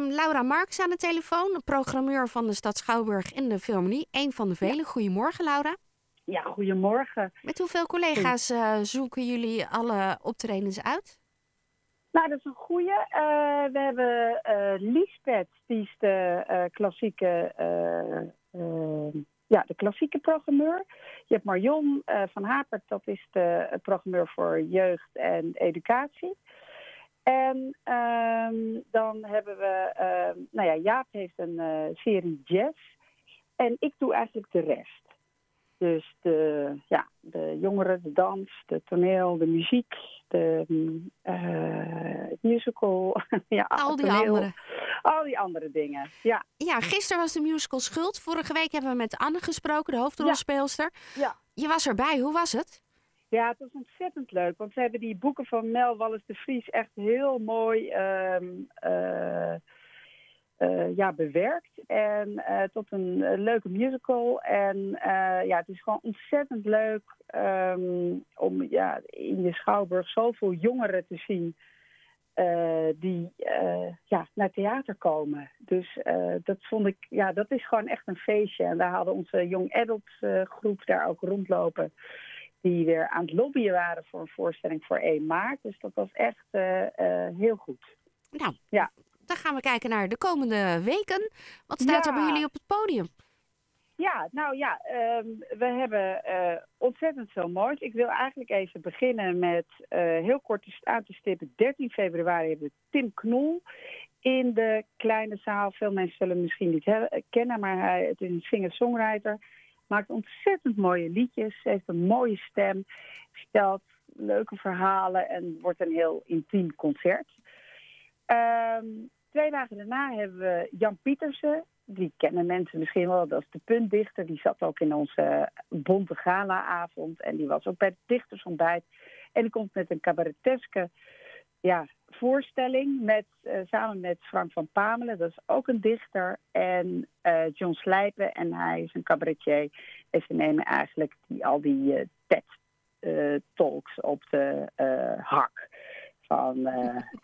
ehm, Laura Marks aan de telefoon, programmeur van de stad Schouwburg in de Philharmonie. Een van de velen. Goedemorgen, Laura. Ja, goedemorgen. Met hoeveel collega's uh, zoeken jullie alle optredens uit? Nou, dat is een goeie. Uh, we hebben uh, Lisbeth, die is de klassieke, ja, de klassieke programmeur. Je hebt Marion van Hapert, dat is de programmeur voor jeugd en educatie. En um, dan hebben we, uh, nou ja, Jaap heeft een uh, serie jazz. En ik doe eigenlijk de rest. Dus de, ja, de jongeren, de dans, de toneel, de muziek, de uh, musical. ja, al die toneel, andere. Al die andere dingen, ja. Ja, gisteren was de musical Schuld. Vorige week hebben we met Anne gesproken, de hoofdrolspeelster. Ja. Je was erbij, hoe was het? Ja, het was ontzettend leuk. Want ze hebben die boeken van Mel Wallis de Vries echt heel mooi um, uh, uh, ja, bewerkt. En uh, tot een leuke musical. En ja, het is gewoon ontzettend leuk um, om ja, in je schouwburg zoveel jongeren te zien. die ja, naar theater komen. Dus dat vond ik, ja, dat is gewoon echt een feestje. En daar hadden onze Young Adult groep daar ook rondlopen die weer aan het lobbyen waren voor een voorstelling voor 1 maart. Dus dat was echt uh, uh, heel goed. Nou, ja. dan gaan we kijken naar de komende weken. Wat staat ja. er bij jullie op het podium? Ja, nou ja, um, we hebben uh, ontzettend veel moois. Ik wil eigenlijk even beginnen met heel kort aan te stippen. 13 februari hebben we Tim Knol in de kleine zaal. Veel mensen zullen hem misschien niet kennen, maar hij het is een singer-songwriter maakt ontzettend mooie liedjes, heeft een mooie stem, vertelt leuke verhalen en wordt een heel intiem concert. Um, twee dagen daarna hebben we Jan Pietersen. Die kennen mensen misschien wel, dat is de puntdichter. Die zat ook in onze bonte galaavond en die was ook bij het dictersontbijt. En die komt met een cabareteske ja, voorstelling met, uh, samen met Frank van Pamelen, dat is ook een dichter, en uh, John Slijpen, en hij is een cabaretier. En ze nemen eigenlijk die, al die uh, TED-talks op de hak. Van,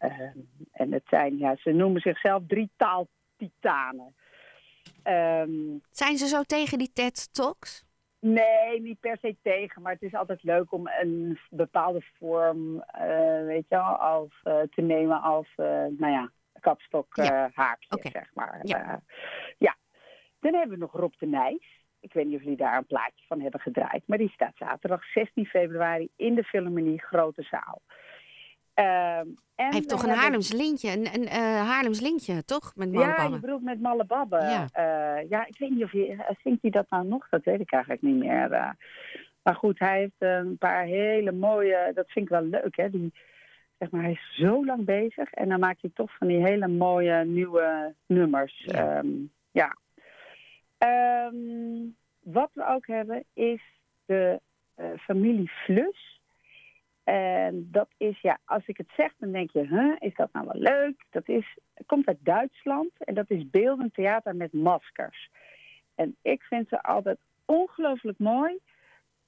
en het zijn, ja, ze noemen zichzelf drie taaltitanen. Um, zijn ze zo tegen die TED-talks? Nee, niet per se tegen, maar het is altijd leuk om een bepaalde vorm, uh, weet je wel, als, uh, te nemen als, uh, nou ja, kapstok ja. haakje, okay. zeg maar. Ja. ja. Dan hebben we nog Rob de Nijs. Ik weet niet of jullie daar een plaatje van hebben gedraaid, maar die staat zaterdag 16 februari in de Philharmonie Grote Zaal. En Hij heeft toch een hebben... Haarlems lintje, een, een Haarlems lintje, toch? Met ja, je bedoelt met Malle Babbe. Ja. Uh, ja, ik weet niet of je, zingt hij dat nou nog? Dat weet ik eigenlijk niet meer. Maar goed, hij heeft een paar hele mooie, dat vind ik wel leuk, hè. Die, zeg maar, hij is zo lang bezig en dan maakt hij toch van die hele mooie nieuwe nummers. Ja. Um, ja. Um, wat we ook hebben is de uh, familie Flus. En dat is, ja, als ik het zeg, dan denk je, huh, is dat nou wel leuk? Dat is, komt uit Duitsland en dat is beeldend theater met maskers. En ik vind ze altijd ongelooflijk mooi.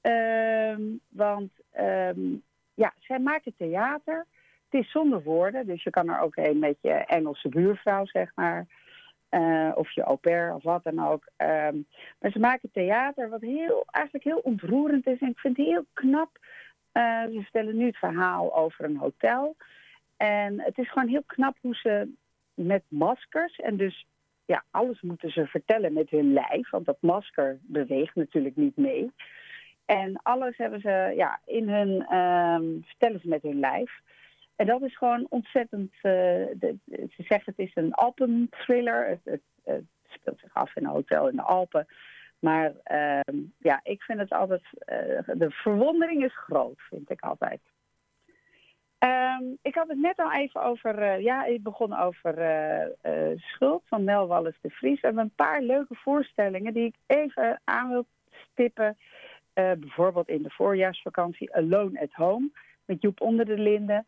Um, want um, ja, zij maken theater. Het is zonder woorden, dus je kan er ook heen met je Engelse buurvrouw, zeg maar. Uh, of je au pair of wat dan ook. Um, maar ze maken theater wat heel, eigenlijk heel ontroerend is. En ik vind het heel knap. Uh, ze vertellen nu het verhaal over een hotel. En het is gewoon heel knap hoe ze met maskers... en dus ja, alles moeten ze vertellen met hun lijf... want dat masker beweegt natuurlijk niet mee. En alles hebben ze ja, in hun... Uh, vertellen ze met hun lijf. En dat is gewoon ontzettend... De, ze zeggen het is een Alpen-thriller. Het, het, speelt zich af in een hotel in de Alpen... Maar uh, ja, ik vind het altijd. Uh, de verwondering is groot, vind ik altijd. Um, ik had het net al even over. Uh, ja, ik begon over Schuld van Mel Wallis de Vries. We hebben een paar leuke voorstellingen die ik even aan wil stippen. bijvoorbeeld in de voorjaarsvakantie Alone at Home met Joep Onder de Linden.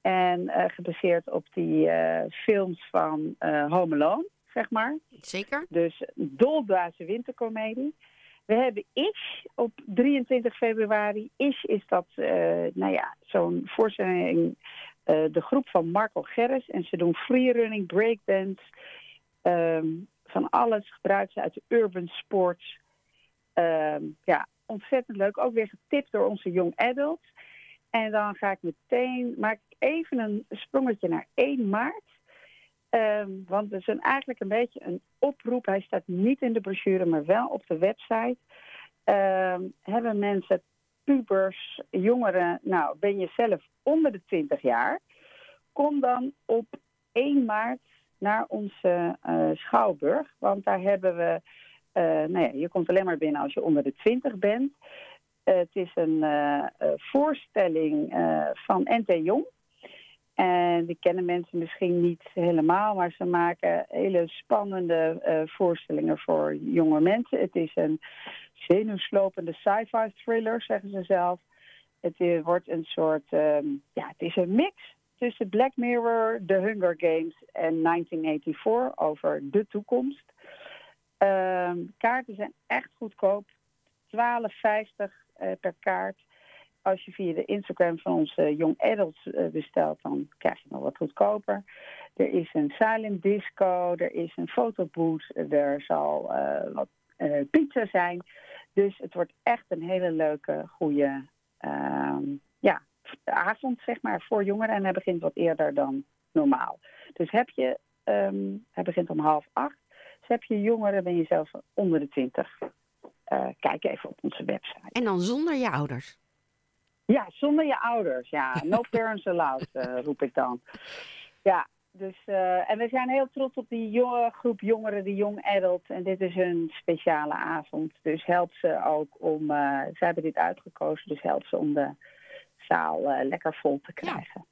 En gebaseerd op die films van Home Alone zeg maar. Zeker. Dus dolblazen wintercomedie. We hebben Ish op 23 februari. Ish is dat, uh, nou ja, zo'n voorstelling eh, de groep van Marco Gerris. En ze doen freerunning, breakdance. ehm, van alles gebruiken ze uit de urban sports. Ehm, ja, ontzettend leuk. Ook weer getipt door onze young adults. En dan ga ik meteen, maak ik even een sprongetje naar 1 maart. Ehm, want het is eigenlijk een beetje een oproep. Hij staat niet in de brochure, maar wel op de website. Ehm, hebben mensen, pubers, jongeren, nou ben je zelf onder de 20 jaar, kom dan op 1 maart naar onze eh, Schouwburg. Want daar hebben we, uh, nou ja, je komt alleen maar binnen als je onder de 20 bent. Uh, het is een voorstelling van NT Jong. En die kennen mensen misschien niet helemaal, maar ze maken hele spannende uh, voorstellingen voor jonge mensen. Het is een zenuwslopende sci-fi thriller, zeggen ze zelf. Het is, wordt een soort, um, ja, het is een mix tussen Black Mirror, The Hunger Games en 1984 over de toekomst. Um, kaarten zijn echt goedkoop, 12,50 uh, per kaart als je via de Instagram van onze Young Adults uh, bestelt, dan krijg je nog wat goedkoper. Er is een silent disco, er is een fotobooth, er zal uh, wat uh, pizza zijn. Dus het wordt echt een hele leuke, goede ehm, ja, avond, zeg maar, voor jongeren. En hij begint wat eerder dan normaal. Dus heb je, um, hij begint om half acht. Dus heb je jongeren, ben je zelf onder de twintig. kijk even op onze website. En dan zonder je ouders? Ja, zonder je ouders. Ja, no parents allowed, uh, roep ik dan. Ja, dus, uh, en we zijn heel trots op die jonge groep jongeren, die young adult. En dit is een speciale avond. Dus help ze ook om, uh, ze hebben dit uitgekozen, dus help ze om de zaal lekker vol te krijgen.